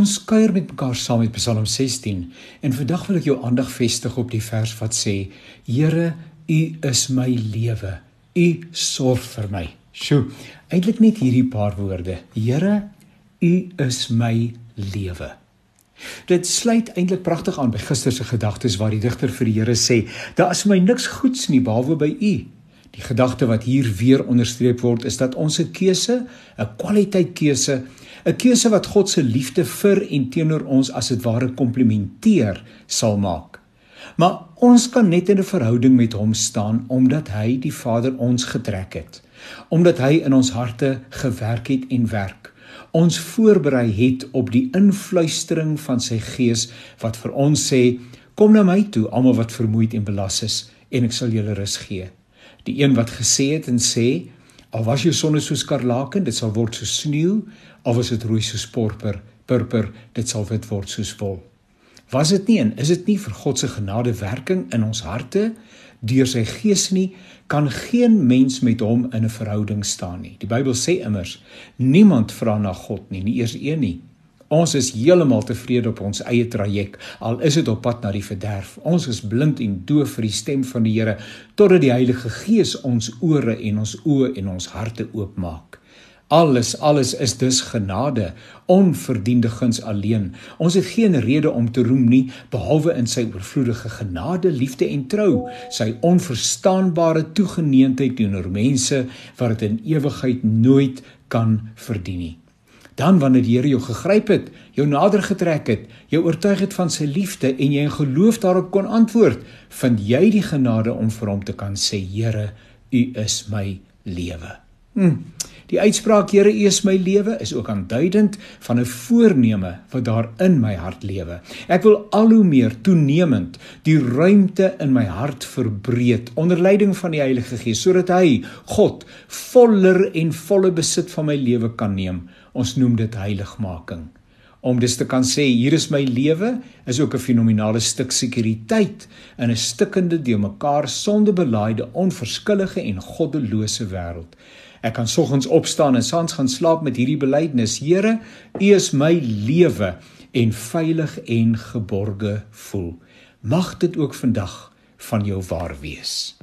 Ons kuier met mekaar saam met Psalm 16 en vandag wil ek jou aandag vestig op die vers wat sê: Here, U is my lewe. U sorg vir my. Sjoe, eintlik net hierdie paar woorde. Here, U is my lewe. Dit sluit eintlik pragtig aan by gister se gedagtes waar die digter vir die Here sê: "Daar is my niks goeds nie behalwe by U." Die gedagte wat hier weer onderstreep word is dat ons 'n keuse, 'n kwaliteit keuse 'n keuse wat God se liefde vir en teenoor ons as dit ware komplementeer sal maak. Maar ons kan net in 'n verhouding met hom staan omdat hy die Vader ons getrek het, omdat hy in ons harte gewerk het en werk. Ons voorberei het op die influistering van sy Gees wat vir ons sê: "Kom na my toe, almal wat vermoeid en belas is, en ek sal julle rus gee." Die een wat gesê het en sê: Al was jou sonne so skarlaken, dit sal word so sneeu, of as dit rooi soos purper, purper, dit sal wit word soos wol. Was dit nie en is dit nie vir God se genade werking in ons harte deur sy gees nie, kan geen mens met hom in 'n verhouding staan nie. Die Bybel sê immers, niemand vra na God nie, nie eers een nie. Ons is heeltemal tevrede op ons eie traject al is dit op pad na die verderf. Ons is blind en doof vir die stem van die Here totdat die Heilige Gees ons ore en ons oë en ons harte oopmaak. Alles alles is dus genade, onverdiende guns alleen. Ons het geen rede om te roem nie behalwe in sy oorvloedige genade, liefde en trou, sy onverstaanbare toegeneentheid teenoor mense wat dit in ewigheid nooit kan verdien nie. Dan wanneer die Here jou gegryp het, jou nader getrek het, jou oortuig het van sy liefde en jy in geloof daarop kon antwoord, vind jy die genade om vir hom te kan sê, Here, U is my lewe. Hm. Die uitspraak Here U is my lewe is ook aanduidend van 'n voorneme wat daar in my hart lewe. Ek wil al hoe meer toenemend die ruimte in my hart verbreed onder leiding van die Heilige Gees sodat hy God voller en volle besit van my lewe kan neem. Ons noem dit heiligmaking. Om dus te kan sê hier is my lewe is ook 'n fenominale stuk sekuriteit in 'n stikkende, de mekaar sonde belaaide, onverskillige en goddelose wêreld. Ek kan soggens opstaan en saans gaan slaap met hierdie belydenis: Here, U is my lewe en veilig en geborge voel. Mag dit ook vandag van jou waar wees.